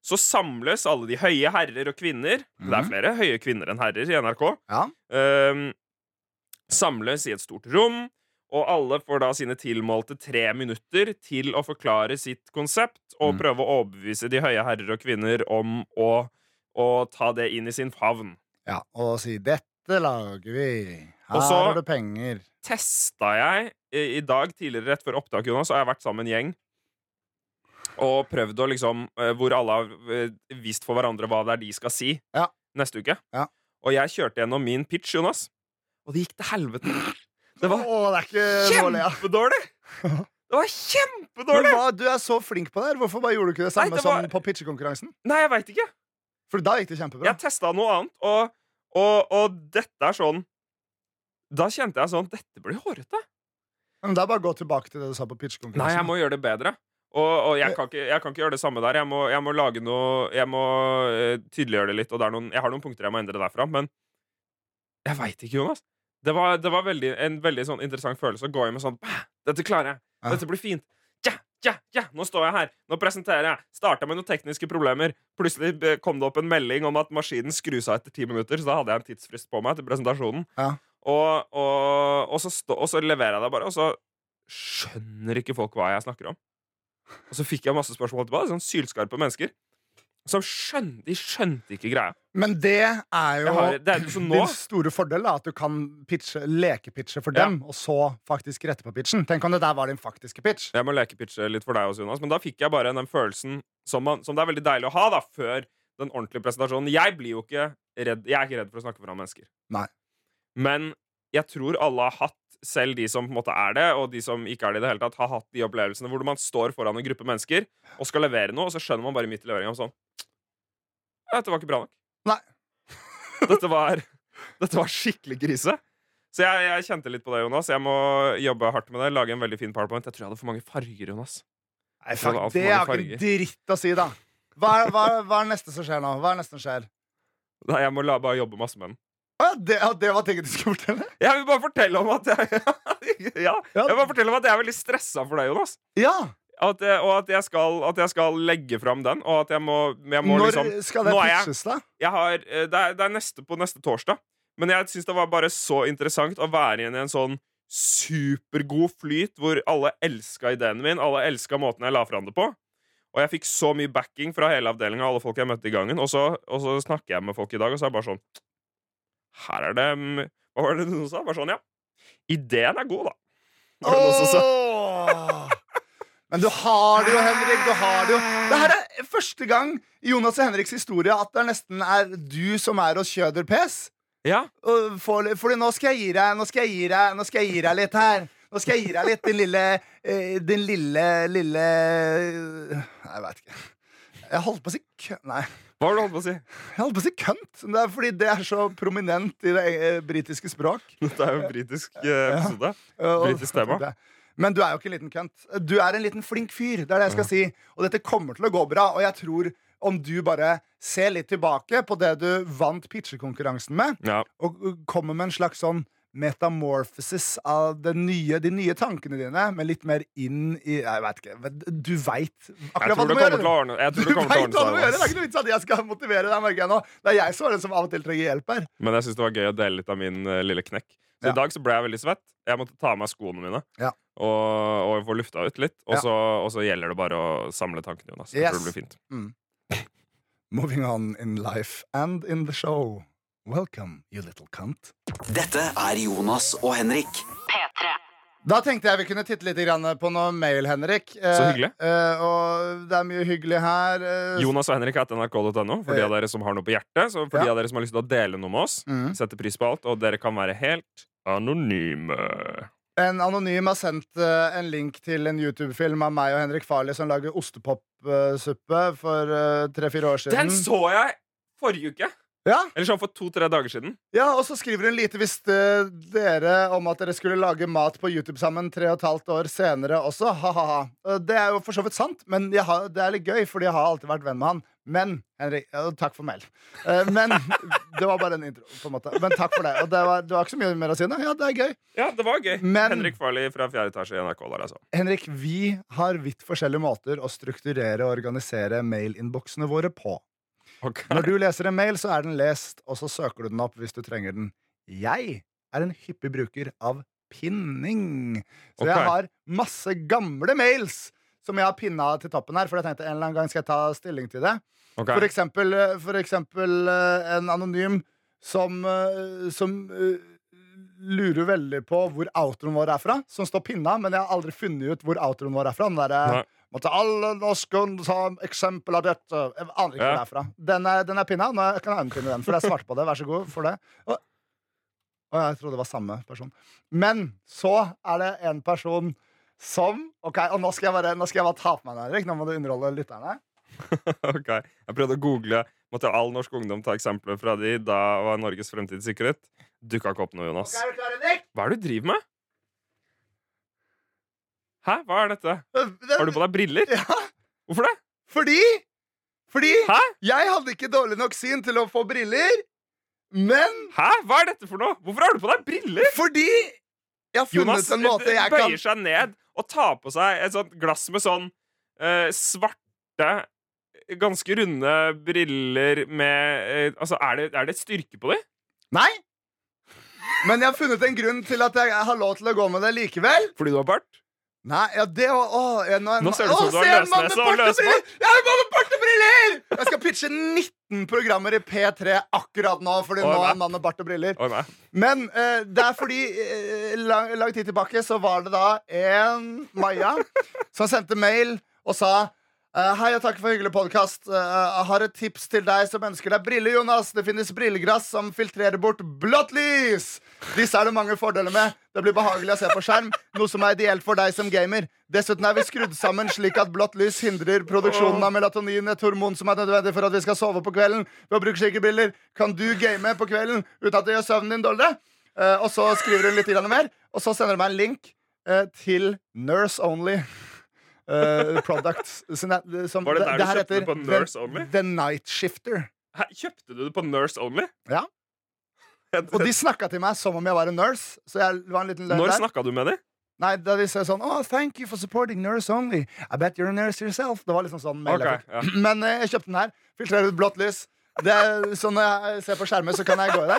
så samles alle de høye herrer og kvinner Det er Mhm. flere høye kvinner enn herrer i NRK. Ja, Um, samles i et stort rom, og alle får da sine tilmålte tre minutter til å forklare sitt konsept og Mm. prøve å overbevise de høye herrer og kvinner om å, å ta det inn i sin favn. Ja, og si 'dette lager vi'. Her Og så- har du penger. Testa jeg i, i dag, tidligere rett før opptak, Jonas, så har jeg vært sammen med en gjeng. Og prøvd å liksom eh, Hvor alle har eh, vist for hverandre hva det er de skal si Ja. neste uke. Ja. Og jeg kjørte gjennom min pitch, Jonas, og det gikk til helvete. Det var Åh, det er ikke å kjempedårlig! Det var Men kjempedårlig! hva, du er så flink på det her. Hvorfor bare gjorde du ikke det Nei, samme det var- som på pitchekonkurransen? Nei, jeg veit ikke. For da gikk det kjempebra. Jeg testa noe annet, og, og, og dette er sånn Da kjente jeg sånn Dette blir hårete. Men det er bare å gå tilbake til det du sa på pitchekonkurransen. Nei, jeg må gjøre det bedre. Og, og jeg, kan ikke, jeg kan ikke gjøre det samme der. Jeg må, jeg må lage noe Jeg må eh, tydeliggjøre det litt. Og det er noen, jeg har noen punkter jeg må endre derfra. Men jeg veit ikke, Jonas. Det var, det var veldig, en veldig sånn interessant følelse å gå inn med sånn Dette klarer jeg. Dette blir fint. Ja, ja, ja, nå står jeg her. Nå presenterer jeg. Starta med noen tekniske problemer. Plutselig kom det opp en melding om at maskinen skrus av etter ti minutter. Så da hadde jeg en tidsfrist på meg til presentasjonen. Ja. Og, og, og, så stå, og så leverer jeg det bare, og så skjønner ikke folk hva jeg snakker om. Og så fikk jeg masse spørsmål tilbake. Sånn sylskarpe mennesker. Som skjønte, de skjønte ikke greia. Men det er jo har, det er, din store fordel, da, at du kan pitche, lekepitche for Ja. dem, og så faktisk rette på pitchen. Tenk om det der var din faktiske pitch. Jeg må lekepitche litt for deg også, Jonas. Men da fikk jeg bare den følelsen som, man, som det er veldig deilig å ha da, før den ordentlige presentasjonen. Jeg blir jo ikke redd Jeg er ikke redd for å snakke foran mennesker. Nei. Men jeg tror alle har hatt, selv de som på en måte er det, og de som ikke er det i det hele tatt, har hatt de opplevelsene hvor man står foran en gruppe mennesker og skal levere noe, og så skjønner man bare midt i leveringa sånn Dette var ikke bra nok. Nei. [LAUGHS] Dette var, dette var skikkelig krise. Så jeg, jeg kjente litt på det, Jonas. Jeg må jobbe hardt med det. Lage en veldig fin powerpoint. Jeg tror jeg hadde for mange farger, Jonas. Nei, fuck, det er har ikke farger. dritt å si, da. Hva er, hva, hva er det neste som skjer nå? Hva er det neste som skjer? Nei, Jeg må la, bare jobbe masse med den. Å, det, ja, det var tinget du skulle fortelle? Jeg vil bare fortelle om at jeg [LAUGHS] Ja, Ja. jeg vil bare fortelle om at jeg er veldig stressa for deg, Jonas. Ja. At, jeg- og at jeg, skal, at jeg skal legge fram den, og at jeg må, jeg må Når liksom skal det pitches, da? har, eh, det, er, det er neste på neste torsdag. Men jeg syns det var bare så interessant å være igjen i en sånn supergod flyt hvor alle elska ideen min, alle elska måten jeg la fram det på. Og jeg fikk så mye backing fra hele avdelinga, alle folk jeg møtte i gangen. Og så, og så snakker jeg med folk i dag, og så er det bare sånn Her er det Hva var det noen sa? Bare sånn, ja. Ideen er god, da. Var det noen som sa. Åh! Men du har det jo, Henrik. Du har det jo. Det her er første gang i Jonas og Henriks historie at det nesten er du som er hos Kjøder Pes. Ja. For, får- Fordi nå skal jeg gi deg Nå skal jeg gi deg Nå skal jeg gi deg litt her. Nå skal jeg gi deg litt, din lille eh, Din lille, lille jeg veit ikke. Jeg holdt på å si kø... Nei. Hva var det du holdt på å si? Jeg holdt på å si kønt. Det er fordi det er så prominent i det eh, britiske språk. [LAUGHS] Dette er jo en britisk eh, episode. Ja. Britisk tema. Men du er jo ikke en liten kønt. Du er en liten flink fyr. Det er det jeg skal si. Og dette kommer til å gå bra. Og jeg tror om du bare ser litt tilbake på det du vant pitchekonkurransen med, Ja. og kommer med en slags sånn metamorphosis av nye, de nye tankene dine, men litt mer inn i Jeg vet ikke. Du veit akkurat hva du må gjøre. Jeg Du tror det kommer til å du ordne gjøre! Det er ikke noe vits at jeg skal motivere deg. merker nå. Det er jeg som er den som av og til trenger hjelp her. Men jeg syns det var gøy å dele litt av min uh, lille knekk. Så Ja. i dag så ble jeg veldig svett. Jeg måtte ta av meg skoene mine Ja. og, og få lufta ut litt. Og, Ja. så, og så gjelder det bare å samle tankene, Jonas. Jeg tror det blir fint. [LAUGHS] Moving on in life and in the show. Welcome, you little cunt. Dette er Jonas og Henrik. P3. Da tenkte jeg vi kunne titte litt på noe mail, Henrik. Eh, Så hyggelig. eh, og det er mye hyggelig her. eh, Jonas og Henrik er etter nrk.no. For de av dere som har noe på hjertet. Så for Ja. de av dere som har lyst til å dele noe med oss, Mm. setter pris på alt. Og dere kan være helt anonyme. En anonym har sendt eh, en link til en YouTube-film av meg og Henrik Farley som lager ostepopsuppe for eh, tre-fire år siden. Den så jeg forrige uke! Ja, Eller sånn for to-tre dager siden. ja, Og så skriver hun lite visste dere om at dere skulle lage mat på YouTube sammen tre og et halvt år senere også. Ha-ha-ha. Det er jo for så vidt sant, men jeg har, det er litt gøy, fordi jeg har alltid vært venn med han. Men Henrik, Takk for mail. Eh, Men [LAUGHS] det var bare en intro, på en måte. Men takk for det. Og det var, det var ikke så mye mer å si nå. Ja, det er gøy. Ja, det var gøy. Men- Henrik Farley fra 4. etasje i NRK der, altså. Henrik, vi har vidt forskjellige måter å strukturere og organisere mailinnboksene våre på. Ok. Når du leser en mail, så er den lest, og så søker du den opp hvis du trenger den. Jeg er en hyppig bruker av pinning. Så okay. jeg har masse gamle mails som jeg har pinna til toppen her, for jeg tenkte en eller annen gang skal jeg ta stilling til det. Okay. For eksempel, eh, for eksempel eh, en anonym som, eh, som lurer veldig på hvor outroen vår er fra. Som står pinna, men jeg har aldri funnet ut hvor outroen vår er fra. Den der, Nei. Måtte alle norske ta eksempel av dette. Jeg aner ikke Ja. det er. Den er, den er pinna. Nå kan jeg unpinne den, for det er svart på det. Vær så god for det. Og, og, jeg trodde det var samme person. Men så er det en person som Ok, og nå skal jeg bare, nå skal jeg bare ta på meg den, Henrik. Nå må du underholde lytterne. [LAUGHS] Ok, Jeg prøvde å google Måtte all norsk ungdom ta eksempler fra de Da var Norges fremtid sikret. Dukka ikke opp noe, Jonas. Ok, du klar, Henrik? Hva er det du driver med? Hæ? Hva er dette? Har du på deg briller? Ja, Hvorfor det? fordi Fordi Hæ? jeg hadde ikke dårlig nok syn til å få briller. Men Hæ? Hva er dette for noe? Hvorfor har du på deg briller? fordi jeg har funnet Jonas en måte jeg kan bøyer seg ned og tar på seg et sånt glass med sånn eh, svarte, ganske runde briller med eh, Altså, er det, er det styrke på dem? Nei! Men jeg har funnet en grunn til at jeg har lov til å gå med det likevel. Fordi du har bart? Nei, ja, det var Å, jeg, nå, Nå ser du ut som du har løsnese og løsbart. Jeg har mann med bartebriller! Jeg skal pitche 19 programmer i P3 akkurat nå, fordi Oi, nå er nei. mann med bart og briller. Oi. Men eh, det er fordi eh, lang, lang tid tilbake så var det da en Maja som sendte mail og sa eh, Hei og takk for hyggelig podkast. jeg har et tips til deg som ønsker deg briller, Jonas. Det finnes brillegress som filtrerer bort blått lys. Disse er det mange fordeler med. Det blir behagelig å se på skjerm, noe som er ideelt for deg som gamer. Dessuten er vi skrudd sammen slik at blått lys hindrer produksjonen av melatonin, et hormon som er nødvendig for at vi skal sove på kvelden. Ved å bruke slike briller kan du game på kvelden uten at det gjør søvnen din dårligere. Uh, og så skriver hun litt mer, og så sender hun meg en link eh, til Nurse Only. Eh, products som, som, Var det der du kjøpte det på Nurse The- Only? The Night Shifter. Hæ, kjøpte du det på Nurse Only? Ja. [LAUGHS] Og de snakka til meg som om jeg var en nurse. Så jeg var en liten Når snakka du med dem? Nei, da de sa sånn Oh, thank you for supporting nurse only. I bet you're a nurse yourself. Det var liksom sånn mail jeg Ok. [CLEARS THROAT] Men uh, jeg kjøpte den her. Filtrerer ut blått lys. Det er, så når jeg ser på skjermen, så kan jeg gå i det.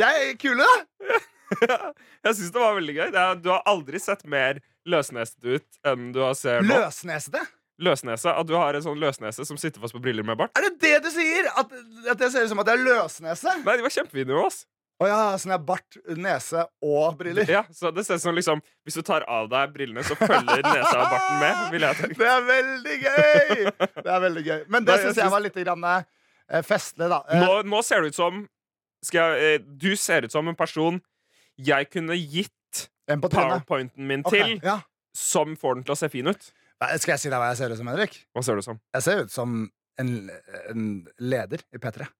Det er kule, da! [LAUGHS] jeg syns det var veldig gøy. Det du har aldri sett mer løsneset ut enn du har ser nå. Løsnesete. Løsnese, At du har en sånn løsnese som sitter fast på briller med bart. Er det det du sier? At, at det ser ut som at jeg er løsnese? Nei, de var kjempefine med oss. Å ja, sånn er bart, nese og briller. Ja, så det ser ut som liksom Hvis du tar av deg brillene, så følger nesa og barten med. Vil jeg tenke. Det er veldig gøy! Det er veldig gøy Men det jeg syns jeg var litt grann, eh, festlig, da. Eh, Nå, nå ser det ut som jeg, eh, Du ser ut som en person jeg kunne gitt en powerpointen min okay, til, ja. som får den til å se fin ut. Skal jeg si deg hva jeg ser ut som, Henrik? Hva ser du som? Jeg ser ut som en, en leder i P3.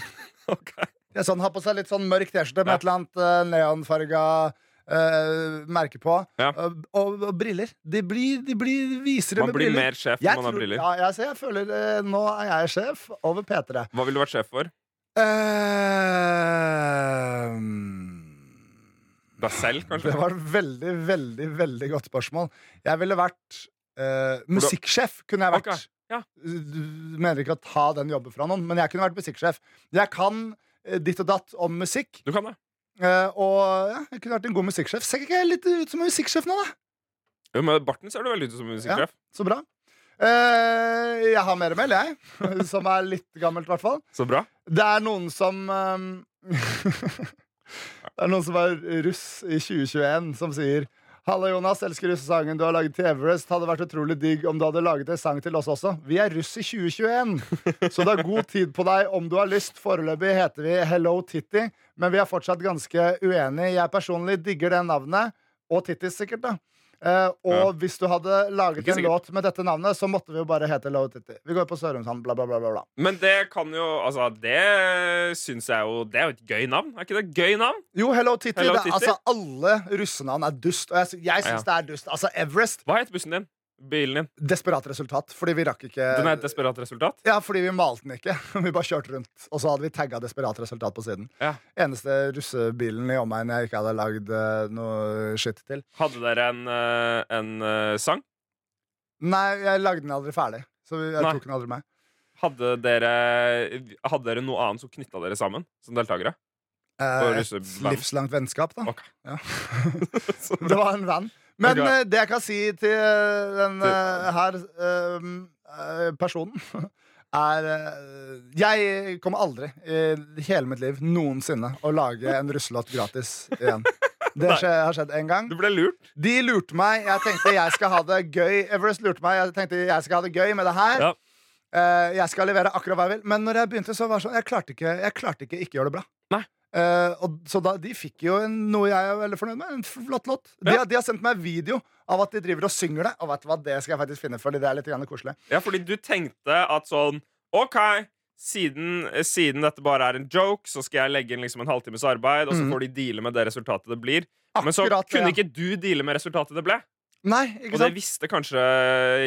[LAUGHS] Ok. Jeg sånn, har på seg litt sånn mørk T-skjorte med Ja. et eller annet uh, neonfarga uh, merke på. Ja. Og, og, og briller. De blir, de blir visere Man med blir mer sjef når man har briller. Ja, jeg, jeg føler eh, Nå er jeg sjef over P3. Hva ville du vært sjef for? Eh, Deg kanskje? det var et veldig, veldig veldig godt spørsmål. Jeg ville vært eh, musikksjef. Kunne jeg vært. Okay. ja. Du mener ikke å ta den jobben fra noen, men jeg kunne vært musikksjef. Jeg kan eh, ditt og datt om musikk. Du kan det. Eh, og ja, jeg kunne vært en god musikksjef. Ser ikke jeg litt ut som en musikksjef nå, da? Jo, med barten ser du veldig ut som en musikksjef. Så bra. Eh, jeg har mer meld, jeg. [LAUGHS] Som er litt gammelt, i hvert fall. Så bra. Det er noen som ehm, [LAUGHS] Det er noen som er russ i 2021, som sier Halla, Jonas. Elsker russesangen du har laget til Everest. Hadde vært utrolig digg om du hadde laget en sang til oss også. Vi er russ i 2021, så det er god tid på deg om du har lyst. Foreløpig heter vi Hello Titty, men vi er fortsatt ganske uenige. Jeg personlig digger det navnet. Og Tittis, sikkert, da. Eh, og Ja. hvis du hadde laget en låt med dette navnet, så måtte vi jo bare hete Hello Titty. Vi går på Sørumsand, bla, bla, bla. bla, bla. Men det kan jo Altså, det syns jeg jo Det er jo et gøy navn. Er ikke det et gøy navn? Jo, Hello Titty. Hello det, er- altså, alle russenavn er dust. Og jeg, jeg syns Ja. det er dust. Altså, Everest, Hva heter bussen din? Bilen din? desperat resultat. Fordi vi rakk ikke Den er et desperat resultat? Ja, fordi vi malte den ikke. [LAUGHS] Vi bare kjørte rundt. Og så hadde vi tagga desperat resultat på siden. Ja. Eneste russebilen i omegnen jeg ikke hadde lagd eh, noe shit til. Hadde dere en, eh, en eh, sang? Nei, jeg lagde den aldri ferdig. Så jeg Nei. tok den aldri med. Hadde dere, hadde dere noe annet som knytta dere sammen som deltakere? Eh, et livslangt vennskap, da. Okay. Ja. [LAUGHS] [LAUGHS] Det var en venn. Men okay. eh, det jeg kan si til eh, den eh, her personen, [LAUGHS] er Jeg kommer aldri i hele mitt liv noensinne å lage en russelåt gratis igjen. Det [LAUGHS] skje, har skjedd én gang. Du ble lurt? De lurte meg. Jeg tenkte jeg skal ha det gøy. Everest lurte meg. Jeg tenkte jeg skal ha det gøy med det her. Ja. Jeg skal levere akkurat hva jeg vil. Men når jeg begynte, så var det sånn Jeg klarte ikke Jeg klarte ikke ikke gjøre det bra. Nei. Eh, og, så da, de fikk jo en, noe jeg er veldig fornøyd med. En flott låt. De, Ja. har- de har sendt meg video av at de driver og synger det. Og vet du hva, det skal jeg faktisk finne, fordi det er litt koselig. Ja, fordi du tenkte at sånn OK, siden, siden dette bare er en joke, så skal jeg legge inn liksom en halvtimes arbeid, og så Mhm. får de deale med det resultatet det blir. Men så kunne ja. ikke du deale med resultatet det ble. Nei, ikke Og det visste kanskje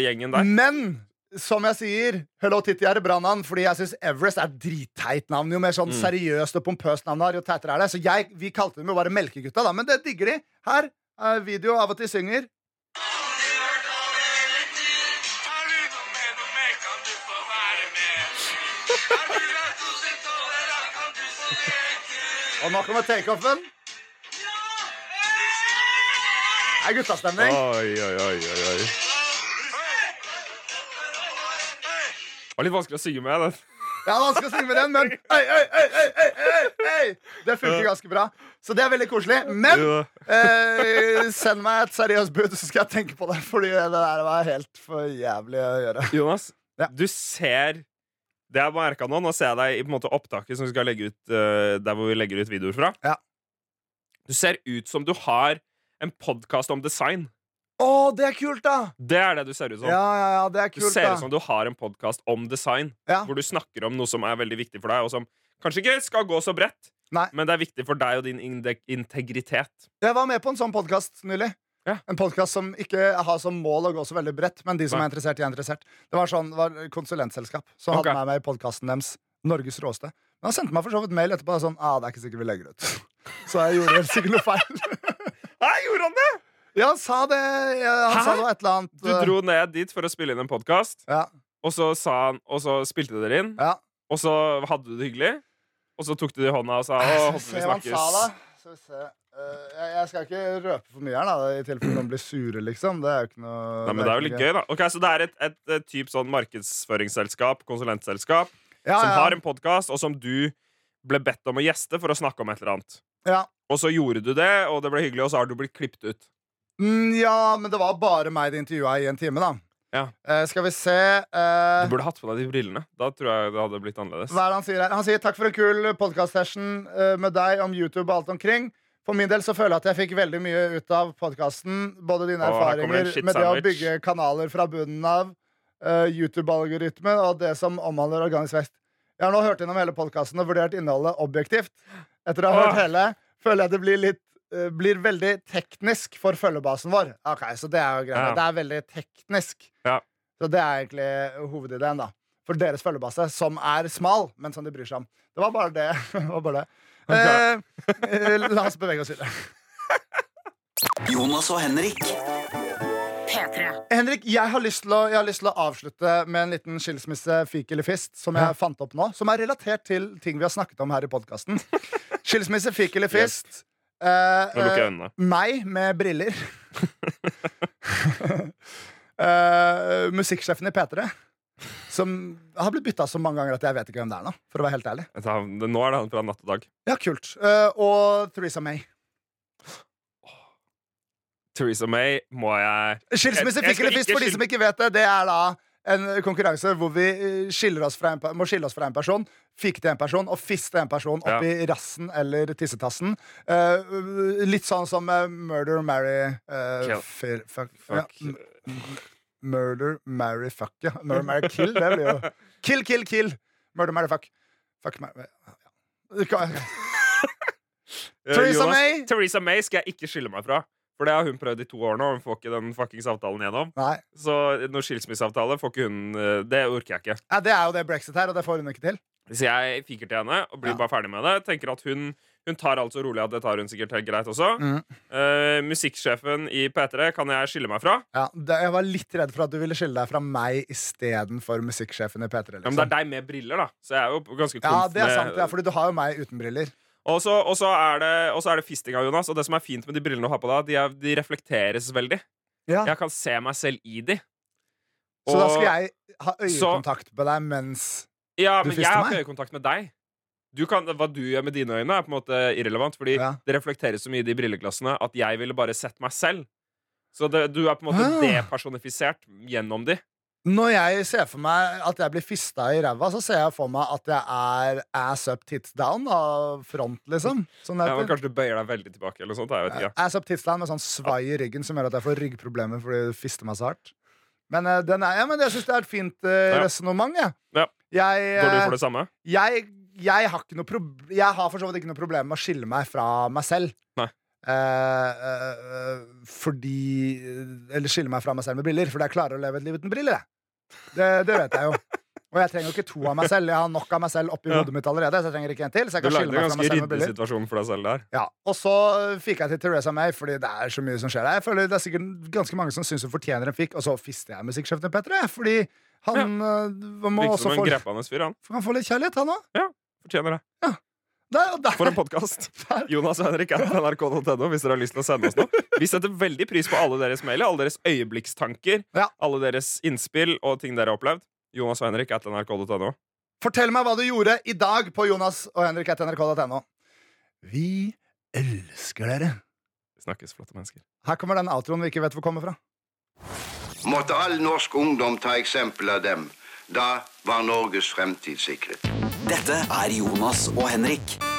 gjengen der. Men som jeg sier, Hello Titty er et bra navn, fordi jeg syns Everest er et dritteit navn. Jo mer sånn Mm. seriøst og pompøst navn har, jo teitere er det. Så jeg, vi kalte dem jo bare Melkegutta, da. Men det digger de. Her er video av at de synger. Og nå kommer takeoffen. Det er guttastemning. Oi, oi, oi, oi, Det var litt vanskelig å synge med. Den. Ja, vanskelig å synge med den, men ei, ei, ei, ei, ei. Det funker ganske bra. Så det er veldig koselig. Men eh, send meg et seriøst bud, så skal jeg tenke på det. Fordi det der var helt for jævlig å gjøre. Jonas, Ja. du ser Det jeg merka nå, nå ser jeg deg i på en måte opptaket som vi skal legge ut uh, der hvor vi legger ut videoer fra. Ja. Du ser ut som du har en podkast om design. Å, det er kult, da! Det er det du ser ut som. Ja, ja, ja, det er Du ser da. ut som du har en podkast om design, Ja. hvor du snakker om noe som er veldig viktig for deg, og som kanskje ikke skal gå så bredt, Nei. men det er viktig for deg og din integritet. Jeg var med på en sånn podkast nylig. Ja. En podkast som ikke har som mål å gå så veldig bredt, men de som Nei. er interessert, de er interessert. Det var sånn, det var konsulentselskap som okay. hadde meg med i podkasten deres. Norges råeste. Men han sendte meg for så vidt mail etterpå. Sånn, ah, det er ikke sikkert vi legger ut. [LAUGHS] Så jeg gjorde sikkert noe feil. Nei, gjorde han det?! Ja, han sa det. Han Hæ? sa noe et eller annet. Du dro ned dit for å spille inn en podkast, Ja, og så sa han Og så spilte dere inn, ja. og så hadde du det hyggelig, og så tok du det i hånda og sa å, håper vi snakkes. sa, vi. Eh, jeg, jeg skal ikke røpe for mye her, da, i tilfelle noen blir sure, liksom. Det er jo ikke noe Nei, men det er jo litt gøy, da. Ok, Så det er et, et, et typ sånn markedsføringsselskap, konsulentselskap, Ja, som ja. har en podkast, og som du ble bedt om å gjeste for å snakke om et eller annet. Ja. Og så gjorde du det, og det ble hyggelig, og så har du blitt klippet ut. Mm, ja, men det var bare meg de intervjua i en time, da. Ja. Eh, skal vi se eh, Du burde hatt på deg de brillene. Da tror jeg det hadde blitt annerledes. Hva er det han sier her? Han sier takk for en kul podcast-session eh, med deg om YouTube og alt omkring. For min del så føler jeg at jeg fikk veldig mye ut av podkasten. Både dine Å, her kommer det en erfaringer med det å bygge kanaler fra bunnen av, uh, YouTube-algoritmen og det som omhandler organisk vekst. Jeg har nå hørt gjennom hele podkasten og vurdert innholdet objektivt. Etter å ha hørt hele føler jeg det blir litt eh, blir veldig teknisk for følgebasen vår. Ok, Så det er jo greit. Ja. Det er veldig teknisk. Ja. Så det er egentlig hovedideen, da. For deres følgebase, som er smal, men som de bryr seg om. Det var bare det. [LAUGHS] det, var bare det. Okay. eh, la oss bevege oss videre. Jonas og Henrik. P3. Henrik, jeg har, lyst til å, jeg har lyst til å avslutte med en liten skilsmisse, fik eller fist, som jeg fant opp nå. Som er relatert til ting vi har snakket om her i podkasten. [LAUGHS] Skilsmisse, fik eller fist. Eh, Nå lukker jeg eh, øynene. meg med briller. uh, [LAUGHS] musikksjefen i P3. Som har blitt bytta så mange ganger at jeg vet ikke hvem det er nå. For å være helt ærlig Nå er det han fra Natt og Dag. Ja, kult. Uh, og Theresa May. Theresa May må jeg Skilsmisse, fikk eller fist, for de som ikke vet det. Det er da en konkurranse hvor vi eh, skiller oss fra en, må skille oss fra en person, fikk til en person og fiste en person opp i rassen eller tissetassen. Uh, litt sånn som eh, murder, marry uh, Kill. fuck, Fuck. Ja, murder, marry, fuck, ja. Murder, marry, kill. Det blir jo [LAUGHS] Kill, kill, kill. Murder, marry, fuck. Fuck, marry ja. Eh, Theresa May. Theresa May skal jeg ikke skille meg fra. For det har hun prøvd i to år nå, og hun får ikke den fuckings avtalen gjennom. Nei. Så noen skilsmisseavtale får ikke hun eh, Det orker jeg ikke. Ja, det er jo det brexit her, og det får hun ikke til. Så jeg fiker til henne og blir Ja. bare ferdig med det. Tenker at hun Hun tar alt så rolig at det tar hun sikkert helt greit også. Mm. Uh, musikksjefen i P3 kan jeg skille meg fra. Ja, det, jeg var litt redd for at du ville skille deg fra meg istedenfor musikksjefen i P3. Ja, Liksom. men det er deg med briller, da. Så jeg er jo ganske Ja, det er sant, ja, fordi du har jo meg uten briller. Og så, og så er det, og så er det fisting av Jonas. Og det som er fint med de brillene du har på deg, de, er, de reflekteres veldig. Ja. Jeg kan se meg selv i de. Så da skal jeg ha så- øyekontakt med deg mens Ja, Du men jeg har ikke øyekontakt med deg. Du kan, hva du gjør med dine øyne, er på en måte irrelevant, fordi Ja. det reflekteres så mye i de brilleglassene at jeg ville bare sett meg selv. Så det, du er på en måte Ah. depersonifisert gjennom de. Når jeg ser for meg at jeg blir fista i ræva, så ser jeg for meg at jeg er ass up, tits down av front, liksom. Sånn Ja, men kanskje du bøyer deg veldig tilbake, eller noe sånt. Jeg vet ikke. Ass up, tits down med sånn svai i ryggen som gjør at jeg får ryggproblemer fordi du fister meg så hardt. Men, uh, den er, ja, men jeg syns det er et fint uh, Ja. resonnement, jeg. Ja. Jeg, Går du eh, for det samme? jeg, jeg har Jeg for så vidt ikke noe problem med å skille meg fra meg selv. Nei. Uh, uh, fordi Eller skille meg fra meg selv med briller, fordi jeg klarer å leve et liv uten briller. Det, det vet jeg jo. Og jeg trenger jo ikke to av meg selv. Jeg har nok av meg selv oppi Ja. hodet mitt allerede. Så jeg trenger ikke en til Så jeg Du kan lagde skille en ganske ryddig situasjon for deg selv der. Ja. Og så fikk jeg til Teresa May, fordi det er så mye som skjer der. Jeg føler Det er sikkert ganske mange som syns hun fortjener en fikk, og så fister jeg musikksjefen til Petter. Fordi han ja. må Virker som en få, grepende fyr, han. han få litt kjærlighet, han òg. Fortjener det. Der, der. For en podkast! [LAUGHS] Jonas og Henrik at nrk.no hvis dere har lyst til å sende oss noe. Vi setter veldig pris på alle deres mailer, alle deres øyeblikkstanker, Ja. alle deres innspill og ting dere har opplevd. Jonas og Henrik at nrk.no. Fortell meg hva du gjorde i dag på Jonas og Henrik at nrk.no. Vi elsker dere. Snakkes, flotte mennesker. Her kommer den outroen vi ikke vet hvor kommer fra. Måtte all norsk ungdom ta eksempel av dem. Da var Norges fremtid sikret. Dette er Jonas og Henrik.